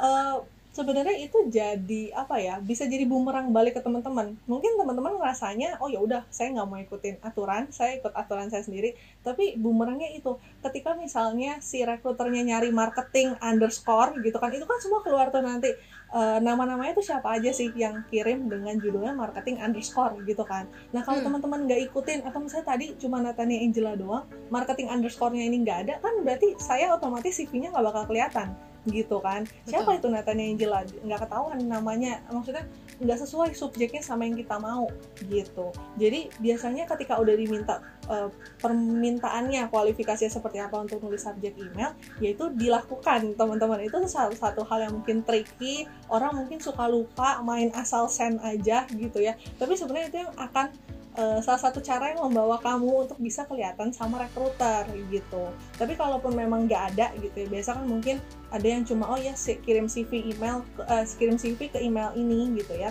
uh, sebenarnya itu jadi apa ya bisa jadi bumerang balik ke teman-teman. Mungkin teman-teman ngerasanya oh ya udah saya nggak mau ikutin aturan saya ikut aturan saya sendiri. Tapi bumerangnya itu ketika misalnya si rekruternya nyari marketing underscore gitu kan itu kan semua keluar tuh nanti. Uh, nama-namanya tuh siapa aja sih yang kirim dengan judulnya marketing underscore gitu kan. Nah kalau hmm. teman-teman nggak ikutin atau misalnya tadi cuma Natania Angela doang marketing underscore-nya ini nggak ada kan berarti saya otomatis CV-nya nggak bakal kelihatan gitu kan. Betul. siapa itu Nathan Angela? Nggak ketahuan namanya. Maksudnya nggak sesuai subjeknya sama yang kita mau gitu. Jadi biasanya ketika udah diminta uh, permintaannya kualifikasinya seperti apa untuk nulis subjek email yaitu dilakukan. Teman-teman itu salah satu hal yang mungkin tricky. Orang mungkin suka lupa main asal send aja gitu ya. Tapi sebenarnya itu yang akan uh, salah satu cara yang membawa kamu untuk bisa kelihatan sama rekruter gitu. Tapi kalaupun memang nggak ada gitu ya, biasa kan mungkin ada yang cuma oh ya kirim CV email, uh, kirim CV ke email ini gitu ya.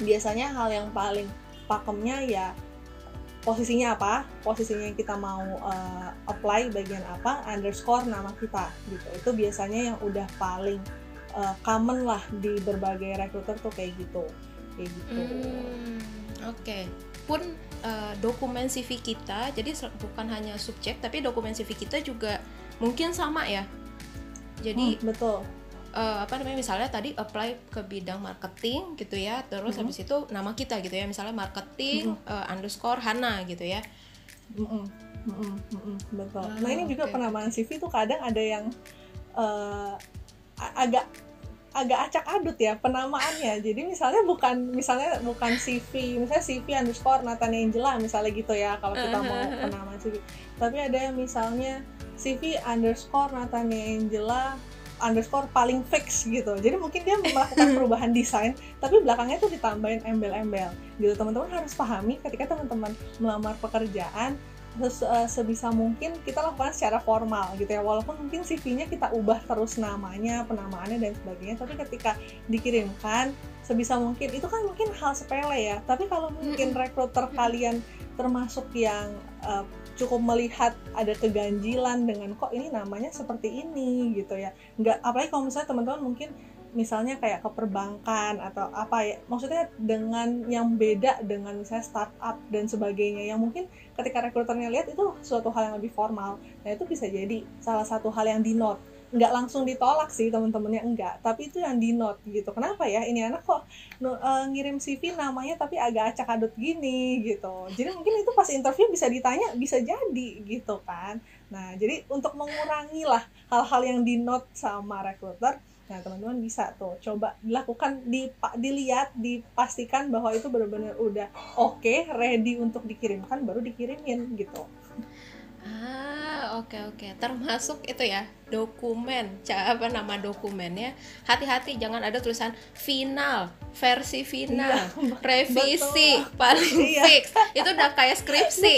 Biasanya hal yang paling pakemnya ya posisinya apa, posisinya yang kita mau uh, apply bagian apa, underscore nama kita gitu. Itu biasanya yang udah paling uh, common lah di berbagai rekruter tuh kayak gitu, kayak gitu. Hmm, Oke. Okay pun uh, dokumen CV kita jadi bukan hanya subjek tapi dokumen CV kita juga mungkin sama ya jadi hmm, betul uh, apa namanya misalnya tadi apply ke bidang marketing gitu ya terus -hmm. habis itu nama kita gitu ya misalnya marketing -hmm. uh, underscore Hana gitu ya mm -mm. Mm -mm. Mm -mm. betul ah, nah ini okay. juga penamaan CV tuh kadang ada yang uh, agak agak acak adut ya penamaannya. Jadi misalnya bukan misalnya bukan CV misalnya CV underscore Nathan Angela misalnya gitu ya kalau kita mau penamaan CV tapi ada yang misalnya CV underscore Nathan Angela underscore paling fix gitu. Jadi mungkin dia melakukan perubahan desain tapi belakangnya tuh ditambahin embel-embel. Gitu. Teman-teman harus pahami ketika teman-teman melamar pekerjaan sebisa mungkin kita lakukan secara formal gitu ya. Walaupun mungkin CV-nya kita ubah terus namanya penamaannya dan sebagainya. Tapi ketika dikirimkan sebisa mungkin itu kan mungkin hal sepele ya. Tapi kalau mungkin rekruter kalian termasuk yang uh, cukup melihat ada keganjilan dengan kok ini namanya seperti ini? gitu ya. Nggak apalagi kalau misalnya teman-teman mungkin misalnya kayak ke perbankan atau apa ya maksudnya dengan yang beda dengan misalnya startup dan sebagainya yang mungkin ketika rekruternya lihat itu suatu hal yang lebih formal nah itu bisa jadi salah satu hal yang di note nggak langsung ditolak sih teman-temannya enggak tapi itu yang di note gitu. Kenapa ya? Ini anak kok uh, ngirim CV namanya tapi agak acak adut gini gitu. Jadi mungkin itu pas interview bisa ditanya bisa jadi gitu kan. Nah jadi untuk mengurangi lah hal-hal yang di note sama rekruter Nah, teman-teman bisa tuh coba dilakukan, di, dilihat, dipastikan bahwa itu benar-benar udah oke, okay, ready untuk dikirimkan, baru dikirimin gitu. Ah, oke okay, oke. Okay. Termasuk itu ya, dokumen. Apa nama dokumennya? Hati-hati jangan ada tulisan final, versi final, iya, revisi, betul. paling iya. fix. Itu udah kayak skripsi.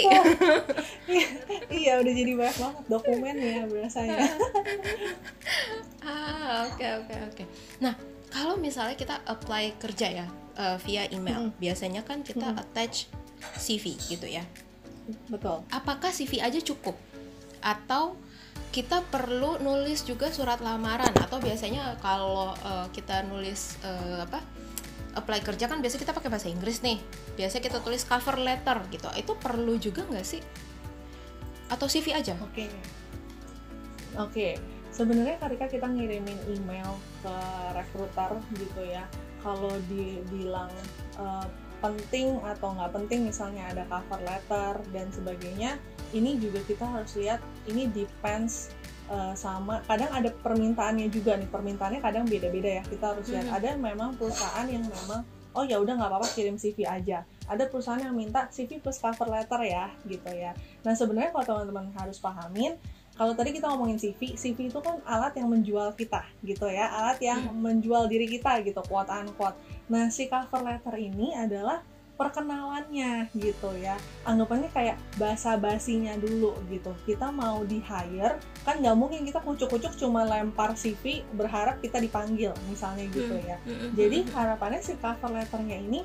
iya, iya, udah jadi banyak banget dokumennya biasanya. ah, oke okay, oke okay, oke. Okay. Nah, kalau misalnya kita apply kerja ya uh, via email, hmm. biasanya kan kita hmm. attach CV gitu ya betul apakah CV aja cukup atau kita perlu nulis juga surat lamaran. Atau biasanya kalau uh, kita nulis uh, apa apply kerja kan biasanya kita pakai bahasa Inggris nih. Biasanya kita tulis cover letter gitu. Itu perlu juga nggak sih? Atau CV aja? Oke. Okay. oke. Okay. sebenarnya ketika kita ngirimin email ke recruiter gitu ya kalau dibilang uh, penting atau nggak penting misalnya ada cover letter dan sebagainya ini juga kita harus lihat ini depends uh, sama kadang ada permintaannya juga nih permintaannya kadang beda-beda ya kita harus lihat hmm. ada memang perusahaan yang memang oh ya udah nggak apa-apa kirim CV aja ada perusahaan yang minta CV plus cover letter ya gitu ya nah sebenarnya kalau teman-teman harus pahamin kalau tadi kita ngomongin CV, CV itu kan alat yang menjual kita gitu ya, alat yang hmm. menjual diri kita gitu, quote unquote. Nah, si cover letter ini adalah perkenalannya gitu ya anggapannya kayak basa basinya dulu gitu kita mau di hire kan nggak mungkin kita kucuk-kucuk cuma lempar CV berharap kita dipanggil misalnya gitu hmm. ya hmm, hmm, jadi harapannya si cover letternya ini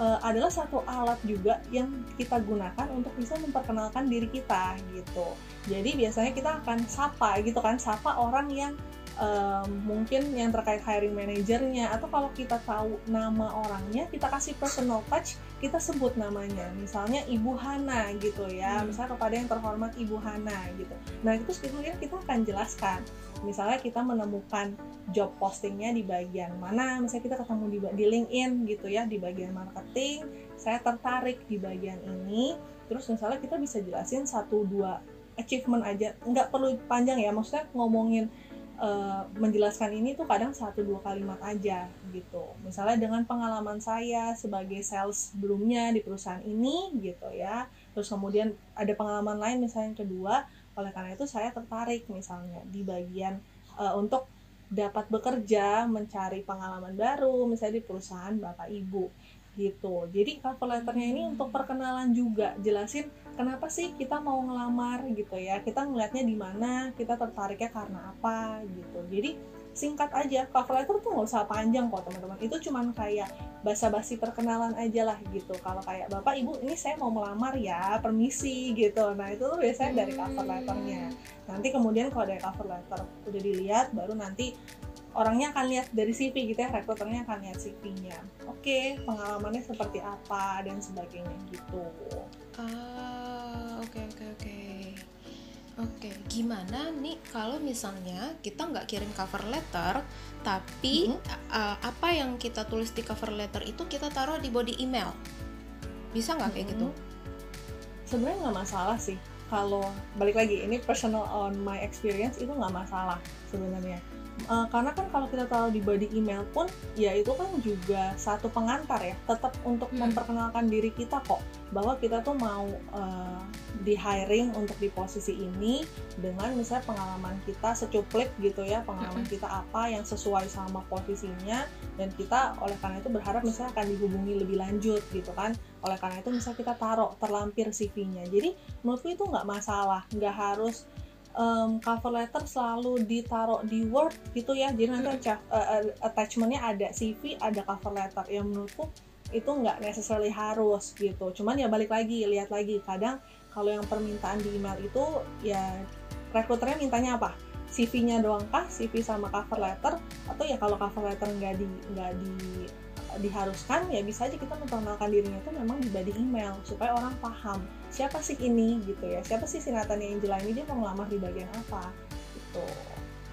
uh, adalah satu alat juga yang kita gunakan untuk bisa memperkenalkan diri kita gitu. Jadi biasanya kita akan sapa gitu kan, sapa orang yang um, mungkin yang terkait hiring manajernya atau kalau kita tahu nama orangnya kita kasih personal touch kita sebut namanya. Misalnya Ibu Hana gitu ya. Hmm. misalnya kepada yang terhormat Ibu Hana gitu. Nah itu kemudian kita akan jelaskan. Misalnya kita menemukan job postingnya di bagian mana misalnya kita ketemu di, di LinkedIn gitu ya di bagian marketing saya tertarik di bagian ini. Terus misalnya kita bisa jelasin satu dua achievement aja. Nggak perlu panjang ya maksudnya ngomongin uh, menjelaskan ini tuh kadang satu dua kalimat aja gitu. Misalnya dengan pengalaman saya sebagai sales sebelumnya di perusahaan ini gitu ya. Terus kemudian ada pengalaman lain misalnya yang kedua, oleh karena itu saya tertarik misalnya di bagian uh, untuk dapat bekerja, mencari pengalaman baru misalnya di perusahaan Bapak Ibu gitu. Jadi cover letternya ini untuk perkenalan juga, jelasin kenapa sih kita mau ngelamar gitu ya? Kita ngelihatnya di mana? Kita tertariknya karena apa gitu. Jadi singkat aja cover letter tuh nggak usah panjang kok teman-teman. Itu cuman kayak basa-basi perkenalan aja lah gitu. Kalau kayak bapak ibu ini saya mau melamar ya permisi gitu. Nah itu tuh biasanya dari cover letternya. Nanti kemudian kalau dari cover letter udah dilihat baru nanti orangnya akan lihat dari CV gitu ya rekruternya akan lihat CV-nya oke pengalamannya seperti apa dan sebagainya gitu. Ah oke oke oke. Oke gimana nih kalau misalnya kita nggak kirim cover letter tapi mm -hmm. uh, apa yang kita tulis di cover letter itu kita taruh di body email? Bisa nggak kayak mm -hmm. gitu sebenarnya nggak masalah sih. Kalau balik lagi ini personal on my experience itu nggak masalah sebenarnya uh, karena kan kalau kita tahu di body email pun ya itu kan juga satu pengantar ya. Tetap untuk hmm. memperkenalkan diri kita kok. Bahwa kita tuh mau uh, di hiring untuk di posisi ini dengan misalnya pengalaman kita secuplik gitu ya pengalaman hmm. kita apa yang sesuai sama posisinya. Dan kita oleh karena itu berharap misalnya akan dihubungi lebih lanjut gitu kan. Oleh karena itu misalnya kita taruh terlampir CV-nya jadi menurutku itu nggak masalah. Nggak harus um, cover letter selalu ditaruh di Word gitu ya. Jadi nanti uh, attachmentnya ada CV ada cover letter. Yang menurutku itu nggak necessarily harus gitu. Cuman ya balik lagi lihat lagi. Kadang kalau yang permintaan di email itu ya rekruternya mintanya apa? CV-nya doang kah? CV sama cover letter? Atau ya kalau cover letter nggak di nggak di diharuskan ya bisa aja kita memperkenalkan dirinya itu memang di body email supaya orang paham siapa sih ini gitu ya siapa sih si Nathania Angela ini dia mau ngelamar di bagian apa gitu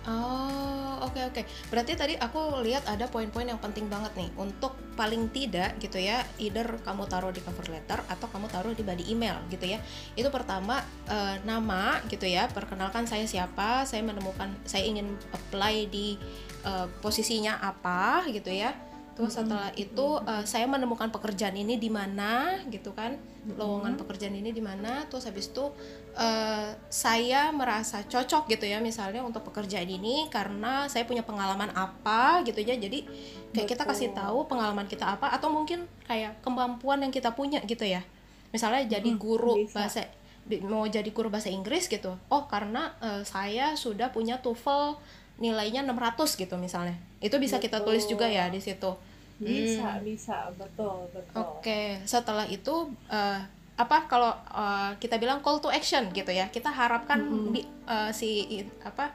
Oh, oke okay, oke. Okay. Berarti tadi aku lihat ada poin-poin yang penting banget nih untuk paling tidak gitu ya, either kamu taruh di cover letter atau kamu taruh di body email gitu ya. Itu pertama uh, nama gitu ya, perkenalkan saya siapa, saya menemukan saya ingin apply di uh, posisinya apa gitu ya terus setelah itu uh, saya menemukan pekerjaan ini di mana gitu kan. Lowongan pekerjaan ini di mana. Terus habis itu uh, saya merasa cocok gitu ya misalnya untuk pekerjaan ini karena saya punya pengalaman apa gitu ya. Jadi kayak Betul. kita kasih tahu pengalaman kita apa atau mungkin kayak kemampuan yang kita punya gitu ya. Misalnya jadi guru hmm, bahasa mau jadi guru bahasa Inggris gitu. Oh karena uh, saya sudah punya TOEFL nilainya 600 gitu misalnya. Itu bisa betul. kita tulis juga ya di situ bisa hmm. bisa betul betul oke okay. setelah itu uh, apa kalau uh, kita bilang call to action gitu ya kita harapkan -hmm. di, uh, si apa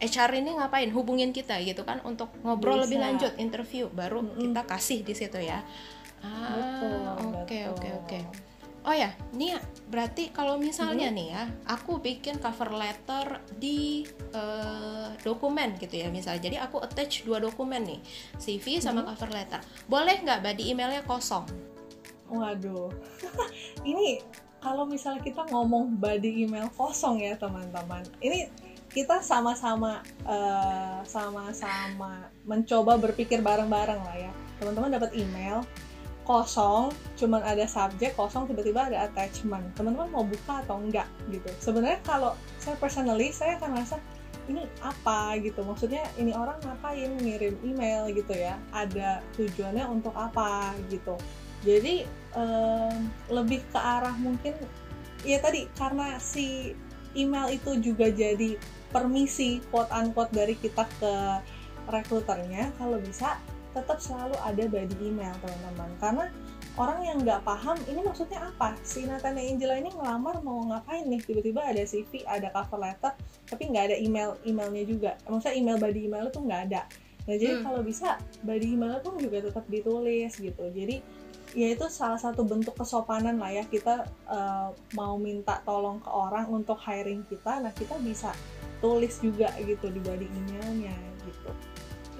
HR ini ngapain hubungin kita gitu kan untuk ngobrol bisa. lebih lanjut interview baru -hmm. kita kasih di situ ya ah oke oke oke Oh ya, Nia, berarti kalau misalnya hmm. nih ya, aku bikin cover letter di uh, dokumen gitu ya, misalnya. Jadi aku attach dua dokumen nih, CV sama hmm. cover letter. Boleh nggak body emailnya kosong? Waduh, ini kalau misalnya kita ngomong body email kosong ya teman-teman, ini kita sama-sama uh, sama-sama mencoba berpikir bareng-bareng lah ya. Teman-teman dapat email, kosong cuman ada subjek kosong tiba-tiba ada attachment. Teman-teman mau buka atau enggak gitu. Sebenarnya kalau saya personally saya akan rasa ini apa? gitu. Maksudnya ini orang ngapain ngirim email? gitu ya. Ada tujuannya untuk apa? Gitu. Jadi um, lebih ke arah mungkin ya tadi karena si email itu juga jadi permisi quote unquote dari kita ke rekruternya kalau bisa tetap selalu ada body email teman-teman. Karena orang yang nggak paham ini maksudnya apa? Si Nathaniel Angela ini ngelamar mau ngapain nih? Tiba-tiba ada CV ada cover letter tapi nggak ada email emailnya juga. Maksudnya email body email itu nggak ada. Nah jadi hmm. kalau bisa body email pun juga tetap ditulis gitu. Jadi ya itu salah satu bentuk kesopanan lah ya. Kita uh, mau minta tolong ke orang untuk hiring kita nah kita bisa tulis juga gitu di body emailnya gitu.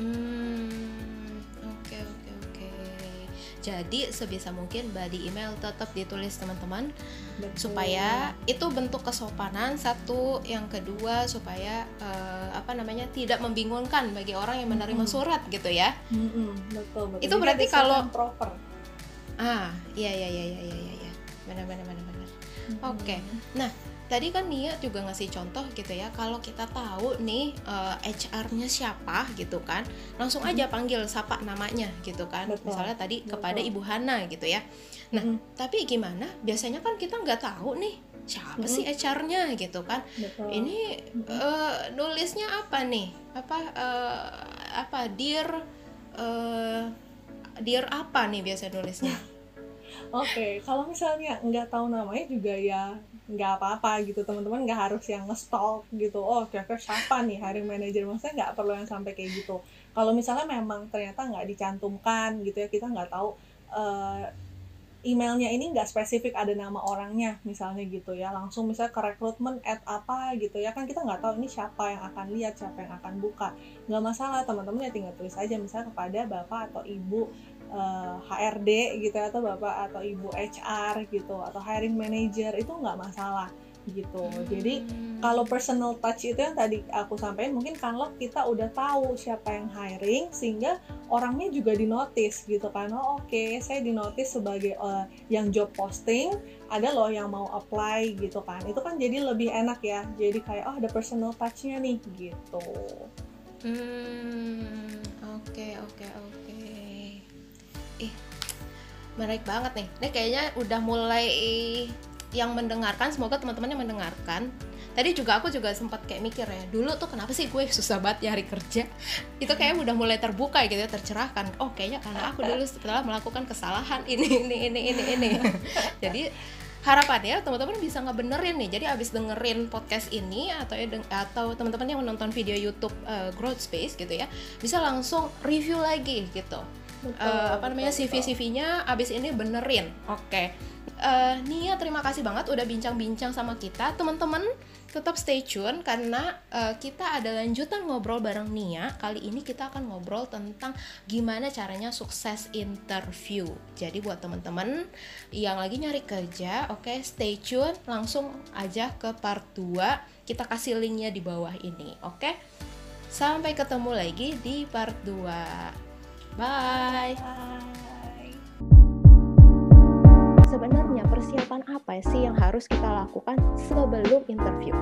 Hmm. Jadi sebisa mungkin body email tetap ditulis teman-teman supaya itu bentuk kesopanan satu, yang kedua supaya uh, apa namanya tidak membingungkan bagi orang yang menerima surat gitu ya. betul betul. Itu berarti kalau proper. Ah iya iya iya iya iya iya benar benar benar benar. Oke. Okay. Nah tadi kan Nia juga ngasih contoh gitu ya kalau kita tahu nih uh, eh, HR-nya siapa gitu kan langsung aja mm-hmm. panggil sapa namanya gitu kan Betul. misalnya tadi Betul. kepada Ibu Hana gitu ya nah hmm. tapi gimana biasanya kan kita nggak tahu nih siapa hmm. sih HR-nya gitu kan Betul. ini uh, nulisnya apa nih apa uh, apa dear uh, dear apa nih biasa nulisnya Oke, okay, kalau misalnya nggak tahu namanya juga ya nggak apa-apa gitu. Teman-teman nggak harus yang nge-stalk gitu. Oh kira-kira siapa nih hiring manager? Maksudnya nggak perlu yang sampai kayak gitu. Kalau misalnya memang ternyata nggak dicantumkan gitu ya kita nggak tahu uh, emailnya ini nggak spesifik ada nama orangnya misalnya gitu ya. Langsung misalnya ke rekrutmen at apa gitu ya. Kan kita nggak tahu ini siapa yang akan lihat siapa yang akan buka. Nggak masalah teman-teman ya tinggal tulis aja misalnya kepada bapak atau ibu uh, eh, HRD gitu atau bapak atau ibu HR gitu atau hiring manager itu nggak masalah gitu. Jadi kalau personal touch itu yang tadi aku sampaikan mungkin kalau kita udah tahu siapa yang hiring sehingga orangnya juga dinotis gitu kan oh oke okay, saya dinotis sebagai uh, yang job posting ada loh yang mau apply gitu kan. Itu kan jadi lebih enak ya jadi kayak oh ada personal touchnya nih gitu. Hmm oke okay, oke okay, oke. okay ih menarik banget nih. Ini kayaknya udah mulai yang mendengarkan semoga teman-teman yang mendengarkan. Tadi juga aku juga sempat kayak mikir ya dulu tuh kenapa sih gue susah banget nyari kerja? Itu kayak udah mulai terbuka gitu ya tercerahkan. Oh kayaknya karena aku dulu setelah melakukan kesalahan ini ini ini ini ini. Jadi harapannya teman-teman bisa ngebenerin nih. Jadi abis dengerin podcast ini atau ya atau teman-teman yang menonton video YouTube uh, Growth Space gitu ya bisa langsung review lagi gitu betul, uh, apa namanya CV CV-nya abis ini benerin oke okay. uh, Nia terima kasih banget udah bincang-bincang sama kita teman-teman tetap stay tune karena uh, kita ada lanjutan ngobrol bareng Nia. Kali ini kita akan ngobrol tentang gimana caranya sukses interview. Jadi buat teman-teman yang lagi nyari kerja, oke okay, stay tune langsung aja ke part 2. Kita kasih linknya di bawah ini, oke? Okay? Sampai ketemu lagi di part 2. Bye. Sebenarnya persiapan apa sih yang harus kita lakukan sebelum interview?